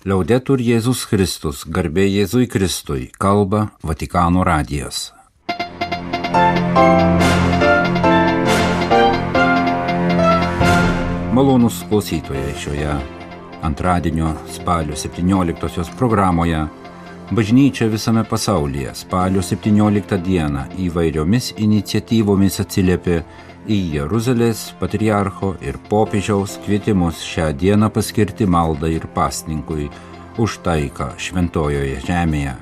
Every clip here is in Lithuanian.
Liaudetur Jėzus Kristus, garbė Jėzui Kristui, kalba Vatikano radijas. Malonus klausytojai šioje antradienio spalio 17 programoje Bažnyčia visame pasaulyje spalio 17 dieną įvairiomis iniciatyvomis atsiliepė į Jeruzalės patriarcho ir popiežiaus kvietimus šią dieną paskirti maldai ir pasninkui už taiką šventojoje žemėje.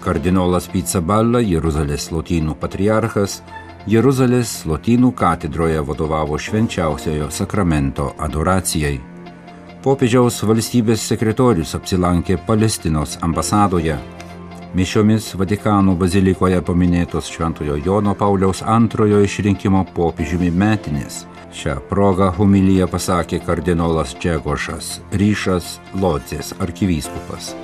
Kardinolas Pizzaballa, Jeruzalės lotynų patriarchas, Jeruzalės lotynų katedroje vadovavo švenčiausiojo sakramento adoracijai popiežiaus valstybės sekretorius apsilankė Palestinos ambasadoje. Mišiomis Vatikano bazilikoje paminėtos Šventojo Jono Pauliaus antrojo išrinkimo popiežiumi metinės. Šią progą humilyje pasakė kardinolas Čegošas Ryšas Lodzės arkivyskupas.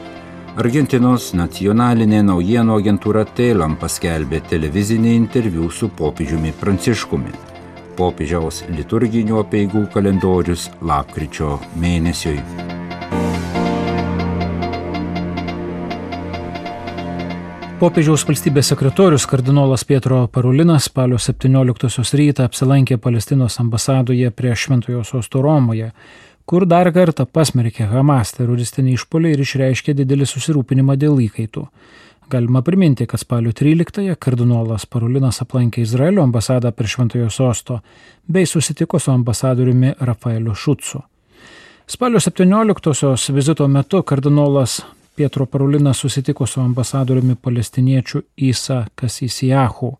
Argentinos nacionalinė naujienų agentūra Telam paskelbė televizinį interviu su popiežiumi Pranciškumi popiežiaus liturginių apieigų kalendorius lapkričio mėnesiui. Popiežiaus valstybės sekretorius kardinolas Pietro Parulinas spalio 17 rytą apsilankė Palestinos ambasadoje prie Šventojo sosto Romoje, kur dar kartą pasmerkė Hamas teroristinį išpolį ir išreiškė didelį susirūpinimą dėl įkaitų. Galima priminti, kad spalio 13-ąją kardinolas Parulinas aplankė Izraelio ambasadą prie Šventojo sosto bei susitiko su ambasadoriumi Rafaeliu Šutsu. Spalio 17-osios vizito metu kardinolas Pietro Parulinas susitiko su ambasadoriumi palestiniečiu Isa Kasisijahu.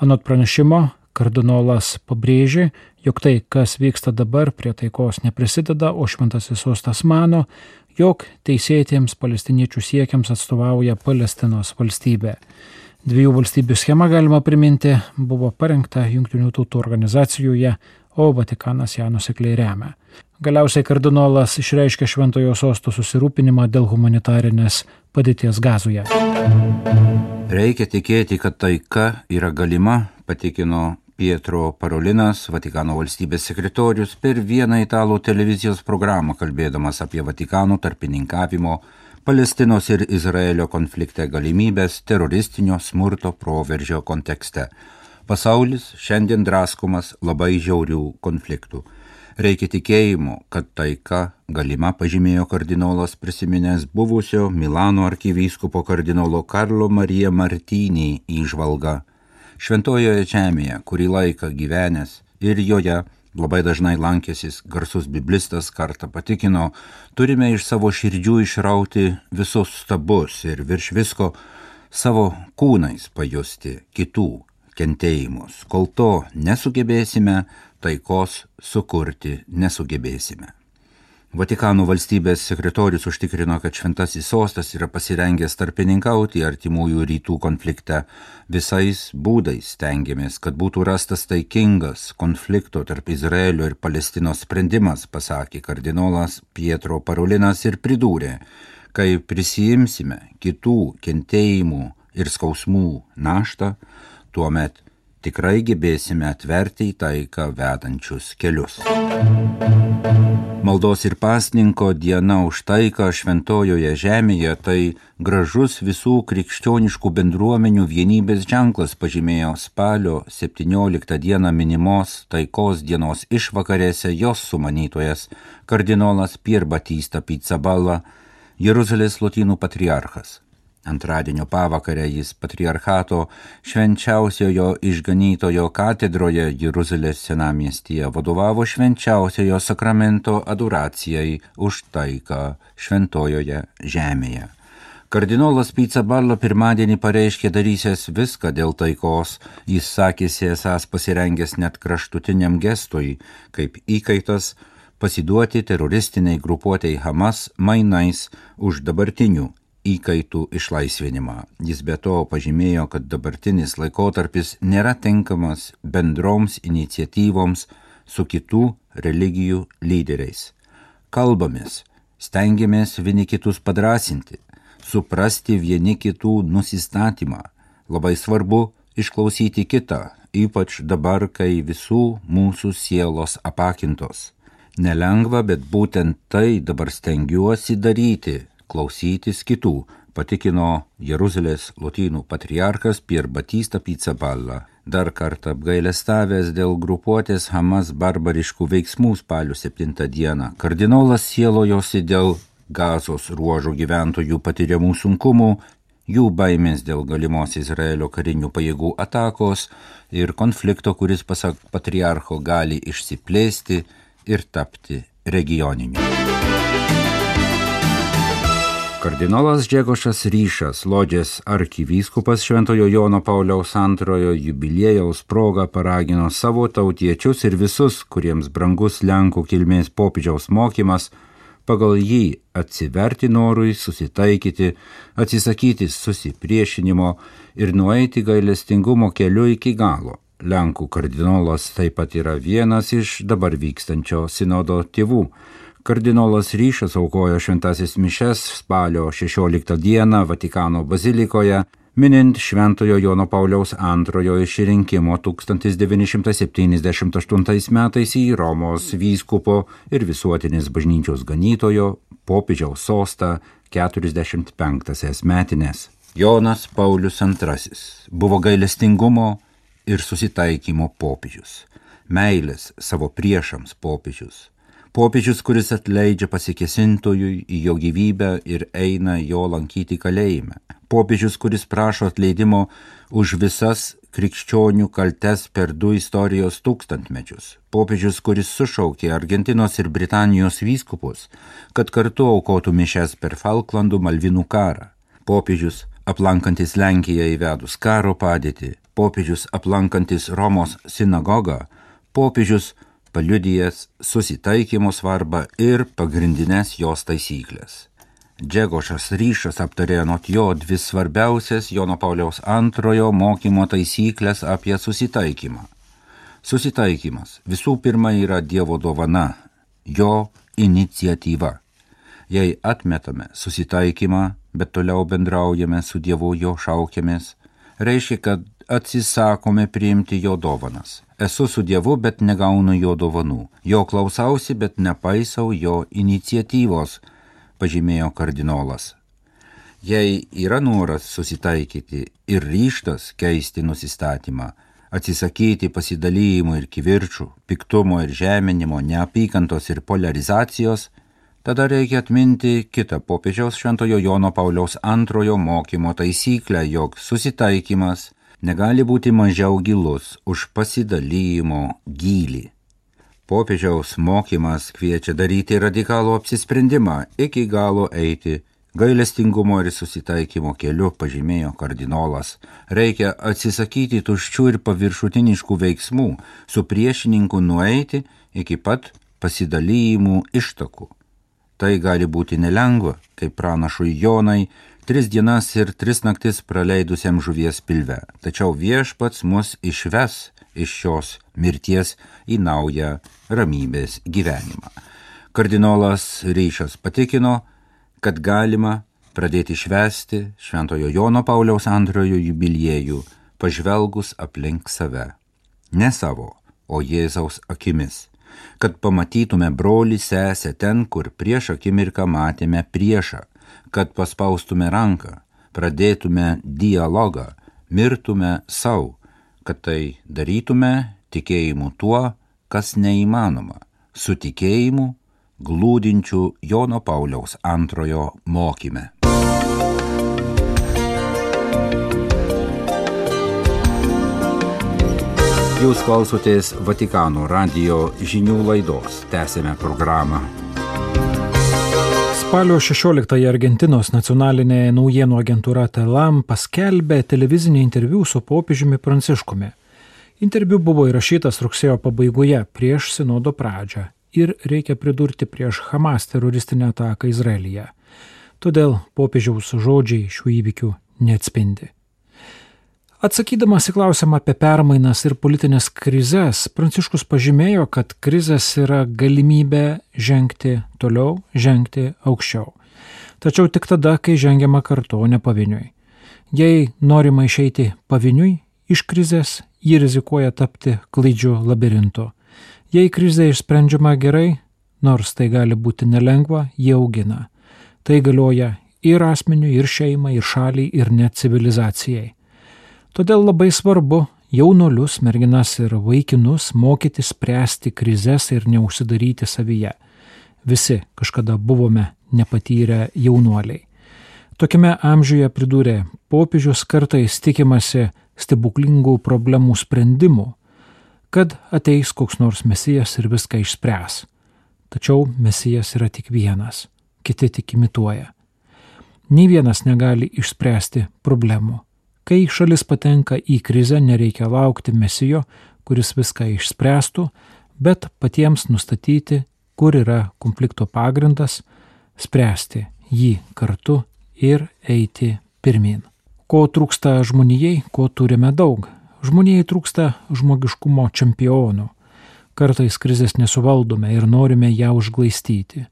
Anot pranešimo, kardinolas pabrėžė, jog tai, kas vyksta dabar prie taikos neprisideda, o šventasis sostas mano, jog teisėtiems palestiniečių siekiams atstovauja Palestinos valstybė. Dviejų valstybių schema, galima priminti, buvo parengta Junktinių tautų organizacijoje, o Vatikanas ją nusekliai remia. Galiausiai kardinolas išreiškė šventojo sosto susirūpinimą dėl humanitarinės padėties gazoje. Reikia tikėti, kad taika yra galima, patikino Pietro Parolinas, Vatikano valstybės sekretorius, per vieną italų televizijos programą kalbėdamas apie Vatikano tarpininkavimo Palestinos ir Izraelio konflikte galimybės teroristinio smurto proveržio kontekste. Pasaulis šiandien draskomas labai žiaurių konfliktų. Reikia tikėjimo, kad taika galima pažymėjo kardinolas prisiminęs buvusio Milano arkivyskupo kardinolo Karlo Marija Martynį įžvalgą šventojoje žemėje, kurį laiką gyvenęs ir joje labai dažnai lankęsis garsus biblistas kartą patikino, turime iš savo širdžių išrauti visus stabus ir virš visko savo kūnais pajusti kitų kentėjimus. Kol to nesugebėsime, taikos sukurti nesugebėsime. Vatikano valstybės sekretorius užtikrino, kad šventasis sostas yra pasirengęs tarpininkauti artimųjų rytų konflikte. Visais būdais stengiamės, kad būtų rastas taikingas konflikto tarp Izraelio ir Palestinos sprendimas, pasakė kardinolas Pietro Parulinas ir pridūrė, kai prisijimsime kitų kentėjimų ir skausmų naštą, tuomet tikrai gebėsime atverti į taiką vedančius kelius. Maldos ir pasninko diena už taiką šventojoje žemėje tai gražus visų krikščioniškų bendruomenių vienybės ženklas pažymėjo spalio 17 dieną minimos taikos dienos išvakarėse jos sumanytojas kardinolas Pier Batista Pizzaballa, Jeruzalės lotynų patriarchas. Antradienio pavakarę jis patriarchato švenčiausiojo išganytojo katedroje Jeruzalės senamiestyje vadovavo švenčiausiojo sakramento adoracijai už taiką šventojoje žemėje. Kardinolas Pizzaballa pirmadienį pareiškė darysęs viską dėl taikos, jis sakėsi esąs pasirengęs net kraštutiniam gestui, kaip įkaitas pasiduoti teroristiniai grupuotėjai Hamas mainais už dabartinių įkaitų išlaisvinimą. Jis be to pažymėjo, kad dabartinis laikotarpis nėra tinkamas bendroms iniciatyvoms su kitų religijų lyderiais. Kalbamės, stengiamės vieni kitus padrasinti, suprasti vieni kitų nusistatymą. Labai svarbu išklausyti kitą, ypač dabar, kai visų mūsų sielos apakintos. Nelengva, bet būtent tai dabar stengiuosi daryti - klausytis kitų, patikino Jeruzalės lotynų patriarchas Pier Batista Pizzaballa. Dar kartą apgailestavęs dėl grupuotės Hamas barbariškų veiksmų spalio 7 dieną, kardinolas sielojosi dėl gazos ruožo gyventojų patiriamų sunkumų, jų baimės dėl galimos Izraelio karinių pajėgų atakos ir konflikto, kuris pasak patriarcho gali išsiplėsti ir tapti regioniniu. Kardinolas Džegošas Ryšas, Lodžės arkivyskupas Šventojo Jono Pauliaus antrojo jubiliejaus proga paragino savo tautiečius ir visus, kuriems brangus Lenkų kilmės popidžiaus mokymas, pagal jį atsiverti norui, susitaikyti, atsisakyti susipriešinimo ir nueiti gailestingumo keliu iki galo. Lenkų kardinolas taip pat yra vienas iš dabar vykstančio sinodo tėvų. Kardinolas Ryšas aukojo šventasis mišes spalio 16 dieną Vatikano bazilikoje, minint Šventojo Jono Pauliaus antrojo išrinkimo 1978 metais į Romos vyskupo ir visuotinės bažnyčios ganytojo popiežiaus sostą 45-asias metinės. Jonas Paulius II buvo gailestingumo ir susitaikymo popiežius, meilės savo priešams popiežius Popiežius, kuris atleidžia pasikesintojui į jo gyvybę ir eina jo lankyti kalėjime. Popiežius, kuris prašo atleidimo už visas krikščionių kaltes per du istorijos tūkstantmečius. Popiežius, kuris sušaukė Argentinos ir Britanijos vyskupus, kad kartu aukotų mišes per Falklandų Malvinų karą. Popiežius, aplankantis Lenkiją įvedus karo padėtį. Popiežius, aplankantis Romos sinagogą. Popiežius, paliudijęs susitaikymo svarbą ir pagrindinės jos taisyklės. Džegošas ryšas aptarė anot jo dvi svarbiausias Jono Pauliaus antrojo mokymo taisyklės apie susitaikymą. Susitaikymas visų pirma yra Dievo dovana, jo iniciatyva. Jei atmetame susitaikymą, bet toliau bendraujame su Dievu, jo šaukėmės, reiškia, kad atsisakome priimti jo dovanas. Esu su Dievu, bet negaunu jo dovanų. Jo klausausi, bet nepaisau jo iniciatyvos, pažymėjo kardinolas. Jei yra noras susitaikyti ir ryštas keisti nusistatymą, atsisakyti pasidalymų ir kivirčių, piktumo ir žeminimo, neapykantos ir polarizacijos, tada reikia atminti kitą popiežiaus Šventojo Jono Pauliaus antrojo mokymo taisyklę, jog susitaikymas negali būti mažiau gilus už pasidalymo gylį. Popiežiaus mokymas kviečia daryti radikalų apsisprendimą, iki galo eiti gailestingumo ir susitaikymo keliu, pažymėjo kardinolas. Reikia atsisakyti tuščių ir paviršutiniškų veiksmų, su priešininku nueiti iki pat pasidalymų ištakų. Tai gali būti nelengva, kaip pranašui Jonai tris dienas ir tris naktis praleidusiam žuvies pilve. Tačiau viešpats mus išves iš šios mirties į naują ramybės gyvenimą. Kardinolas Ryšas patikino, kad galima pradėti švesti Šventojo Jono Pauliaus antrojo jubiliejų, pažvelgus aplink save. Ne savo, o Jėzaus akimis kad pamatytume brolį sesę ten, kur prieš akimirką matėme priešą, kad paspaustume ranką, pradėtume dialogą, mirtume savo, kad tai darytume tikėjimu tuo, kas neįmanoma, su tikėjimu glūdinčių Jono Pauliaus antrojo mokyme. Jūs klausotės Vatikano radio žinių laidos. Tęsėme programą. Spalio 16-ąją Argentinos nacionalinė naujienų agentūra Telam paskelbė televizinį interviu su popiežiumi Pranciškumi. Interviu buvo įrašytas rugsėjo pabaigoje prieš sinodo pradžią ir reikia pridurti prieš Hamas teroristinę ataką Izraelyje. Todėl popiežiaus žodžiai šių įvykių neatspindi. Atsakydamas į klausimą apie permainas ir politinės krizės, Pranciškus pažymėjo, kad krizės yra galimybė žengti toliau, žengti aukščiau. Tačiau tik tada, kai žengiama kartu, o ne pavieniui. Jei norima išeiti pavieniui iš krizės, ji rizikuoja tapti klaidžių labirintu. Jei krizė išsprendžiama gerai, Nors tai gali būti nelengva, jie augina. Tai galioja ir asmeniui, ir šeimai, ir šaliai, ir net civilizacijai. Todėl labai svarbu jaunolius, merginas ir vaikinus mokyti spręsti krizės ir neužsidaryti savyje. Visi kažkada buvome nepatyrę jaunuoliai. Tokiame amžiuje pridūrė popiežius kartais tikimasi stebuklingų problemų sprendimų, kad ateis koks nors mesijas ir viską išspręs. Tačiau mesijas yra tik vienas, kiti tik imituoja. Nei vienas negali išspręsti problemų. Kai šalis patenka į krizę, nereikia laukti mesijo, kuris viską išspręstų, bet patiems nustatyti, kur yra konflikto pagrindas, spręsti jį kartu ir eiti pirmin. Ko trūksta žmonijai, ko turime daug. Žmonijai trūksta žmogiškumo čempionų. Kartais krizės nesuvaldome ir norime ją užglaistyti.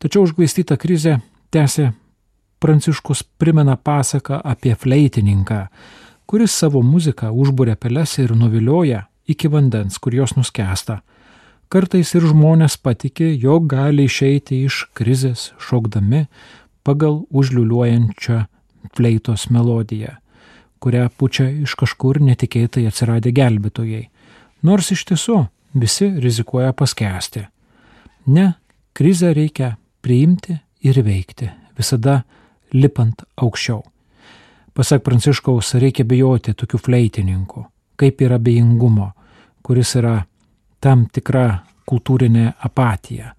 Tačiau užglaistyta krizė tęsia Pranciškus primena pasaką apie fleitininką, kuris savo muziką užbūrė peles ir nuvilioja iki vandens, kur jos nuskesta. Kartais ir žmonės patikė, jog gali išeiti iš krizės šokdami pagal užliuliuojančią fleitos melodiją, kurią pučia iš kažkur netikėtai atsiradę gelbėtojai. Nors iš tiesų visi rizikuoja paskesti. Ne, krizę reikia priimti ir veikti, visada lipant aukščiau. Pasak Pranciškaus, reikia bijoti tokių fleitininkų, kaip ir abejingumo, kuris yra tam tikra kultūrinė apatija,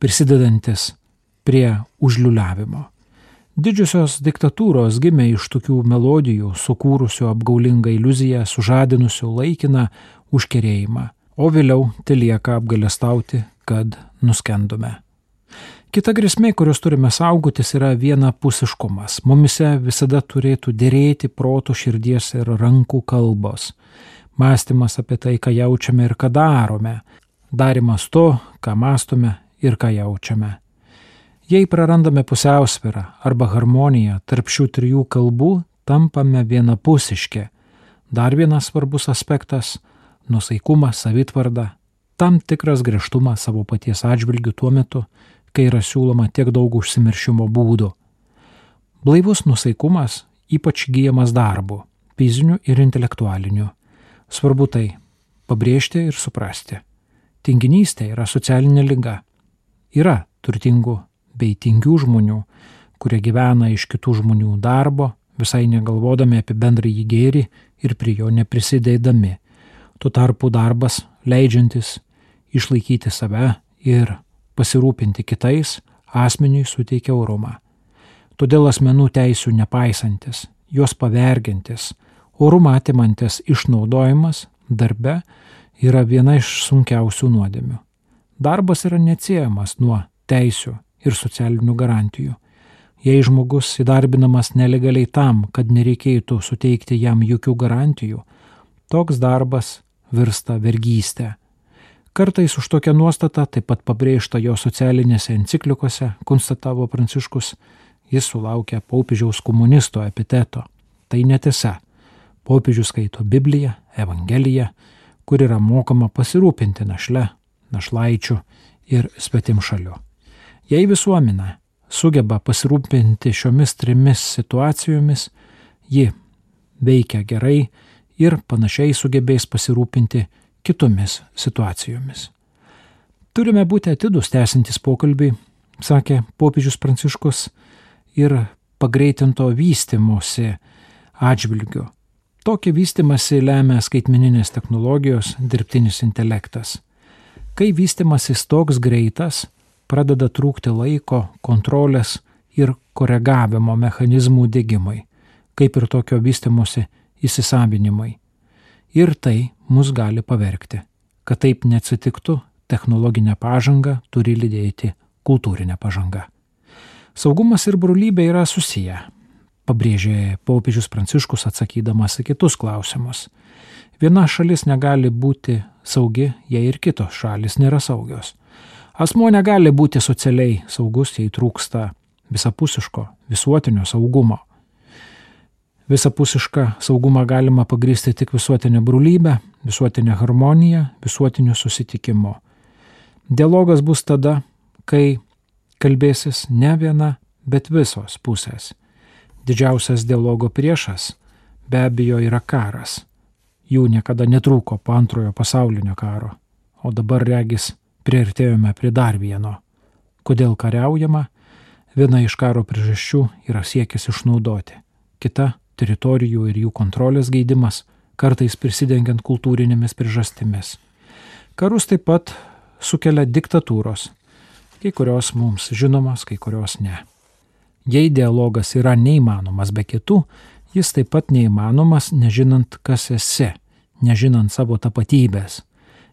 prisidedantis prie užliuliavimo. Didžiosios diktatūros gimė iš tokių melodijų, sukūrusių apgaulingą iliuziją, sužadinusių laikiną užkerėjimą o vėliau telieka apgalestauti, kad nuskendome. Kita grėsmė, kurios turime saugotis, yra vienapusiškumas. Mumise visada turėtų dėrėti proto, širdies ir rankų kalbos. Mąstymas apie tai, ką jaučiame ir ką darome. Darimas to, ką mąstome ir ką jaučiame. Jei prarandame pusiausvyrą arba harmoniją tarp šių trijų kalbų, tampame vienapusiški. Dar vienas svarbus aspektas nusaikumas, savitvarda, tam tikras griežtumas savo paties atžvilgių tuo metu, kai yra siūloma tiek daug užsimiršimo būdų. Blaivus nusaikumas ypač gyjamas darbu, fiziniu ir intelektualiniu. Svarbu tai pabrėžti ir suprasti. Tinginystė yra socialinė lyga. Yra turtingų bei tingių žmonių, kurie gyvena iš kitų žmonių darbo, visai negalvodami apie bendrąjį gėrį ir prie jo neprisidėdami. Tuo tarpu darbas, leidžiantis išlaikyti save ir pasirūpinti kitais, asmeniui suteikia orumą. Todėl asmenų teisų nepaisantis, juos pavergintis, orumą atimantis išnaudojimas darbe yra viena iš sunkiausių nuodėmių. Darbas yra neatsiejamas nuo teisių ir socialinių garantijų. Jei žmogus įdarbinamas nelegaliai tam, kad nereikėtų suteikti jam jokių garantijų, toks darbas virsta vergystė. Kartais už tokią nuostatą, taip pat pabrėžta jo socialinėse enciklikose, konstatavo Pranciškus, jis sulaukė popiežiaus komunisto epiteto. Tai netiesa. Popiežius skaito Bibliją, Evangeliją, kur yra mokama pasirūpinti našle, našlaičiu ir svetim šaliu. Jei visuomenė sugeba pasirūpinti šiomis trimis situacijomis, ji veikia gerai ir panašiai sugebės pasirūpinti kitomis situacijomis. Turime būti atidus tęsintis pokalbį, sakė popiežius Pranciškus, ir pagreitinto vystimosi atžvilgiu. Tokį vystimąsi lemia skaitmeninės technologijos, dirbtinis intelektas. Kai vystimasis toks greitas, pradeda trūkti laiko, kontrolės ir koregavimo mechanizmų dėgymai, kaip ir tokio vystimosi įsisavinimai. Ir tai mus gali pavergti. Kad taip neatsitiktų, technologinė pažanga turi lydėti kultūrinė pažanga. Saugumas ir brolybė yra susiję, pabrėžė popiežius Pranciškus atsakydamas į kitus klausimus. Viena šalis negali būti saugi, jei ir kitos šalis nėra saugios. Asmo negali būti socialiai saugus, jei trūksta visapusiško visuotinio saugumo. Visapusišką saugumą galima pagrysti tik visuotinė brūlybė, visuotinė harmonija, visuotiniu susitikimu. Dialogas bus tada, kai kalbėsis ne viena, bet visos pusės. Didžiausias dialogo priešas be abejo yra karas. Jų niekada netrūko po antrojo pasaulinio karo, o dabar regis priartėjome prie dar vieno. Kodėl kariaujama? Viena iš karo priežasčių yra siekis išnaudoti, kita - teritorijų ir jų kontrolės gaidimas, kartais prisidengiant kultūrinėmis priežastimis. Karus taip pat sukelia diktatūros, kai kurios mums žinomos, kai kurios ne. Jei dialogas yra neįmanomas be kitų, jis taip pat neįmanomas nežinant, kas esi, nežinant savo tapatybės.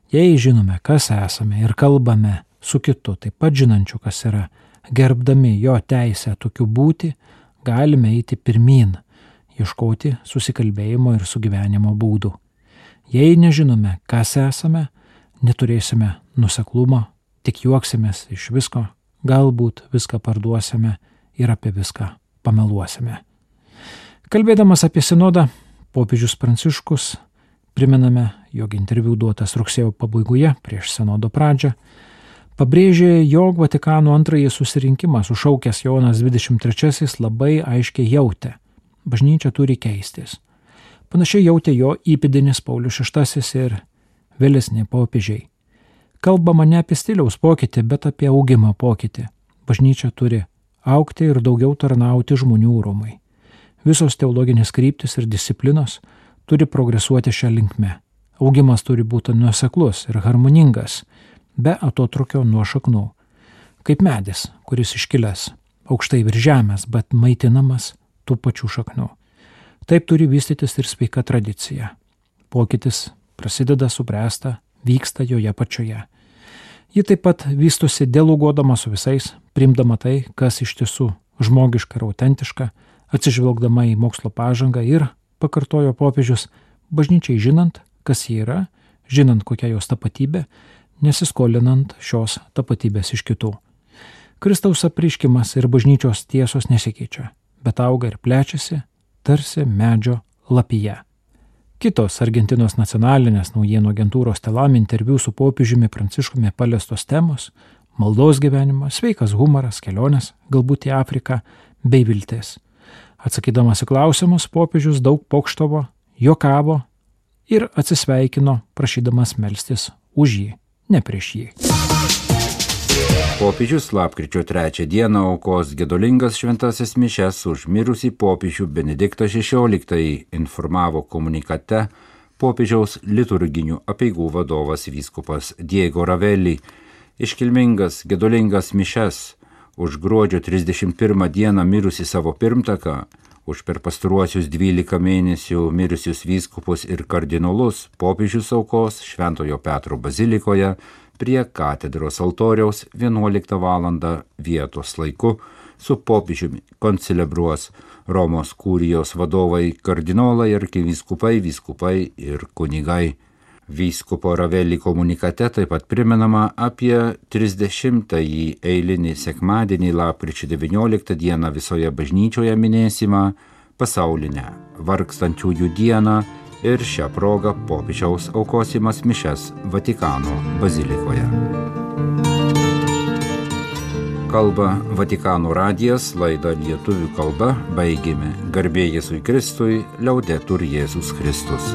Jei žinome, kas esame ir kalbame su kitu, taip pat žinančiu, kas yra, gerbdami jo teisę tokiu būti, galime eiti pirmin, ieškoti susikalbėjimo ir sugyvenimo būdų. Jei nežinome, kas esame, neturėsime nuseklumo, tik juoksimės iš visko, galbūt viską parduosime ir apie viską pameluosime. Kalbėdamas apie sinodą, popiežius Pranciškus priminame, jog interviu duotas rugsėjo pabaigoje prieš sinodo pradžią, pabrėžė, jog Vatikano antrąjį susirinkimą sušaukęs Jonas XXIII labai aiškiai jautė, bažnyčia turi keistis. Panašiai jautė jo įpidinis Paulius VI ir vėlesni popiežiai. Kalbama ne apie stiliaus pokytį, bet apie augimo pokytį. Bažnyčia turi aukti ir daugiau tarnauti žmonių rūmai. Visos teologinės kryptis ir disciplinos turi progresuoti šią linkmę. Augimas turi būti nuoseklus ir harmoningas, be atotrukio nuo šaknų. Kaip medis, kuris iškilęs aukštai virš žemės, bet maitinamas tų pačių šaknų. Taip turi vystytis ir sveika tradicija. Pokytis prasideda subręsta, vyksta joje pačioje. Ji taip pat vystosi dialoguodama su visais, primdama tai, kas iš tiesų žmogiška ir autentiška, atsižvelgdama į mokslo pažangą ir, pakartojo popiežius, bažnyčiai žinant, kas ji yra, žinant kokia jos tapatybė, nesiskolinant šios tapatybės iš kitų. Kristaus apriškimas ir bažnyčios tiesos nesikeičia, bet auga ir plečiasi, tarsi medžio lapyje. Kitos Argentinos nacionalinės naujienų agentūros telam interviu su popiežiumi Pranciškumi paliestos temos - maldos gyvenimas, sveikas humoras, kelionės, galbūt į Afriką, bei viltis. Atsakydamas į klausimus, popiežius daug pokštavo, jokavo ir atsisveikino, prašydamas melstis už jį, ne prieš jį. Popiežius lapkričio 3 dieną aukos gedolingas šventasis mišes už mirusį popiežių Benediktą XVI informavo komunikate popiežiaus liturginių apieigų vadovas vyskupas Diego Ravelli. Iškilmingas gedolingas mišes už gruodžio 31 dieną mirusi savo pirmtaką, už per pastaruosius 12 mėnesių mirusius vyskupus ir kardinolus popiežius aukos Šventojo Petro bazilikoje prie katedros altoriaus 11 val. vietos laiku su popiežiumi koncelebruos Romos kūrijos vadovai kardinolai, arkivyskupai, vyskupai ir kunigai. Vyskupo Ravelį komunikate taip pat primenama apie 30-ąjį eilinį sekmadienį lapkričio 19 dieną visoje bažnyčioje minėsimą pasaulinę vargstančiųjų dieną ir šią progą popiežiaus aukosimas mišes Vatikano bazilikoje. Kalba Vatikano radijas, laida lietuvių kalba, baigėme garbė Jėzui Kristui, liaudetur Jėzus Kristus.